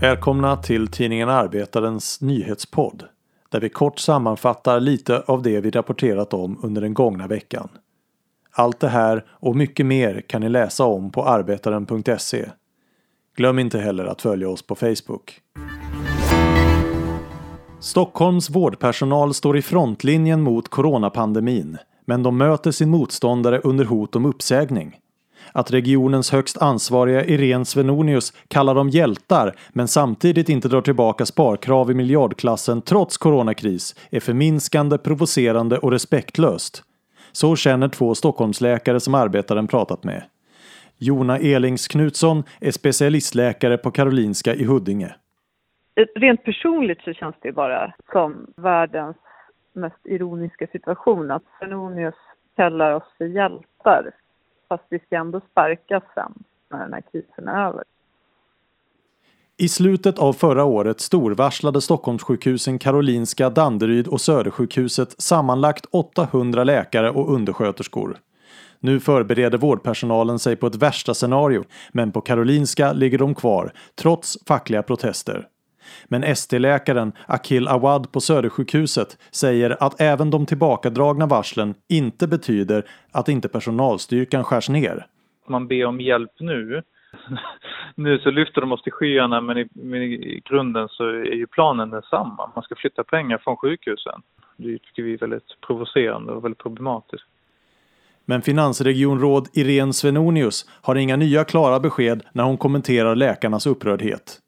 Välkomna till tidningen Arbetarens nyhetspodd där vi kort sammanfattar lite av det vi rapporterat om under den gångna veckan. Allt det här och mycket mer kan ni läsa om på arbetaren.se. Glöm inte heller att följa oss på Facebook. Stockholms vårdpersonal står i frontlinjen mot coronapandemin men de möter sin motståndare under hot om uppsägning. Att regionens högst ansvariga Irene Svenonius kallar dem hjältar men samtidigt inte drar tillbaka sparkrav i miljardklassen trots coronakris är förminskande, provocerande och respektlöst. Så känner två Stockholmsläkare som arbetaren pratat med. Jona Elings Knutsson är specialistläkare på Karolinska i Huddinge. Rent personligt så känns det bara som världens mest ironiska situation att Svenonius kallar oss för hjältar fast vi ska ändå sparkas sen när den här krisen är över. I slutet av förra året storvarslade Stockholmssjukhusen Karolinska, Danderyd och Södersjukhuset sammanlagt 800 läkare och undersköterskor. Nu förbereder vårdpersonalen sig på ett värsta scenario, men på Karolinska ligger de kvar, trots fackliga protester. Men ST-läkaren Akil Awad på Södersjukhuset säger att även de tillbakadragna varslen inte betyder att inte personalstyrkan skärs ner. Man ber om hjälp nu. nu så lyfter de oss till skyarna men i, men i grunden så är ju planen densamma. Man ska flytta pengar från sjukhusen. Det tycker vi är väldigt provocerande och väldigt problematiskt. Men finansregionråd Irene Svenonius har inga nya klara besked när hon kommenterar läkarnas upprördhet.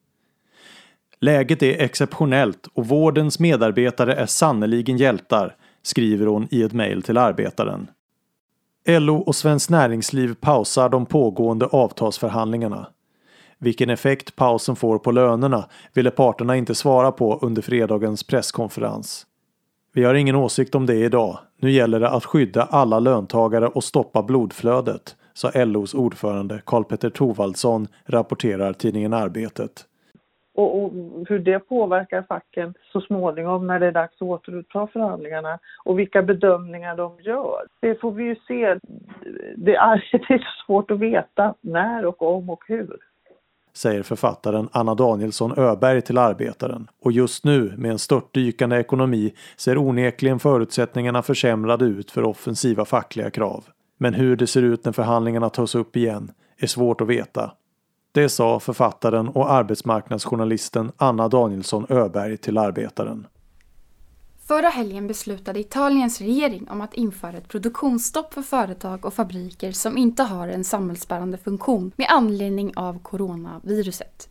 Läget är exceptionellt och vårdens medarbetare är sannoliken hjältar, skriver hon i ett mejl till Arbetaren. LO och Svenskt Näringsliv pausar de pågående avtalsförhandlingarna. Vilken effekt pausen får på lönerna ville parterna inte svara på under fredagens presskonferens. Vi har ingen åsikt om det idag. Nu gäller det att skydda alla löntagare och stoppa blodflödet, sa LOs ordförande Karl-Petter Thorwaldsson, rapporterar tidningen Arbetet och, och, hur det påverkar facken så småningom när det är dags att återuppta förhandlingarna och vilka bedömningar de gör. Det får vi ju se. Det är, det är svårt att veta när och om och hur. Säger författaren Anna Danielsson Öberg till Arbetaren. Och just nu med en störtdykande ekonomi ser onekligen förutsättningarna försämrade ut för offensiva fackliga krav. Men hur det ser ut när förhandlingarna tas upp igen är svårt att veta. Det sa författaren och arbetsmarknadsjournalisten Anna Danielsson Öberg till Arbetaren. Förra helgen beslutade Italiens regering om att införa ett produktionsstopp för företag och fabriker som inte har en samhällsbärande funktion med anledning av coronaviruset.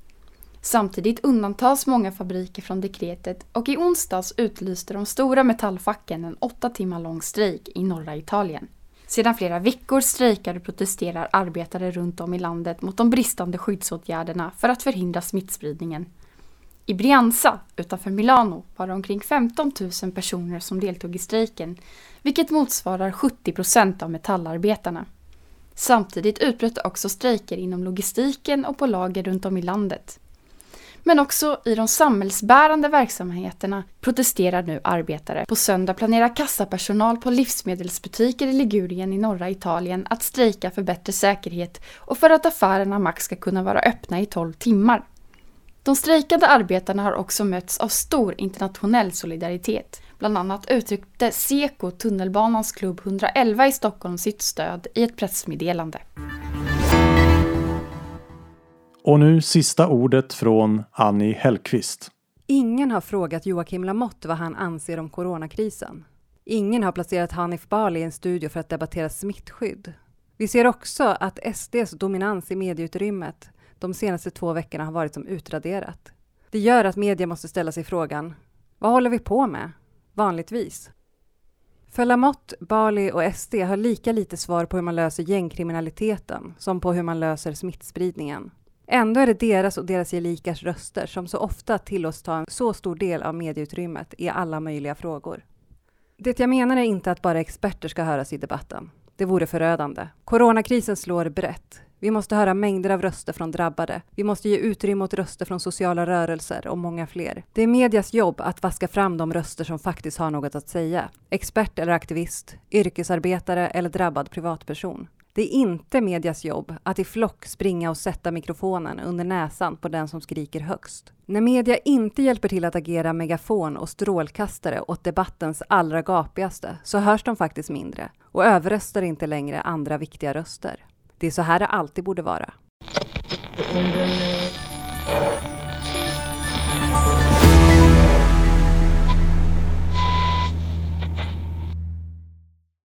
Samtidigt undantas många fabriker från dekretet och i onsdags utlyste de stora metallfacken en åtta timmar lång strejk i norra Italien. Sedan flera veckor strejkar och protesterar arbetare runt om i landet mot de bristande skyddsåtgärderna för att förhindra smittspridningen. I Brianza utanför Milano var det omkring 15 000 personer som deltog i strejken, vilket motsvarar 70 procent av metallarbetarna. Samtidigt utbröt också strejker inom logistiken och på lager runt om i landet. Men också i de samhällsbärande verksamheterna protesterar nu arbetare. På söndag planerar kassapersonal på livsmedelsbutiker i Ligurien i norra Italien att strejka för bättre säkerhet och för att affärerna max ska kunna vara öppna i 12 timmar. De strejkande arbetarna har också mötts av stor internationell solidaritet. Bland annat uttryckte Seko, tunnelbanans klubb 111 i Stockholm, sitt stöd i ett pressmeddelande. Och nu sista ordet från Annie Hellqvist. Ingen har frågat Joakim Lamotte vad han anser om coronakrisen. Ingen har placerat Hanif Bali i en studio för att debattera smittskydd. Vi ser också att SDs dominans i medieutrymmet de senaste två veckorna har varit som utraderat. Det gör att media måste ställa sig frågan, vad håller vi på med? Vanligtvis. För Lamotte, Bali och SD har lika lite svar på hur man löser gängkriminaliteten som på hur man löser smittspridningen. Ändå är det deras och deras gelikars röster som så ofta tillåts ta en så stor del av medieutrymmet i alla möjliga frågor. Det jag menar är inte att bara experter ska höras i debatten. Det vore förödande. Coronakrisen slår brett. Vi måste höra mängder av röster från drabbade. Vi måste ge utrymme åt röster från sociala rörelser och många fler. Det är medias jobb att vaska fram de röster som faktiskt har något att säga. Expert eller aktivist, yrkesarbetare eller drabbad privatperson. Det är inte medias jobb att i flock springa och sätta mikrofonen under näsan på den som skriker högst. När media inte hjälper till att agera megafon och strålkastare åt debattens allra gapigaste så hörs de faktiskt mindre och överröstar inte längre andra viktiga röster. Det är så här det alltid borde vara.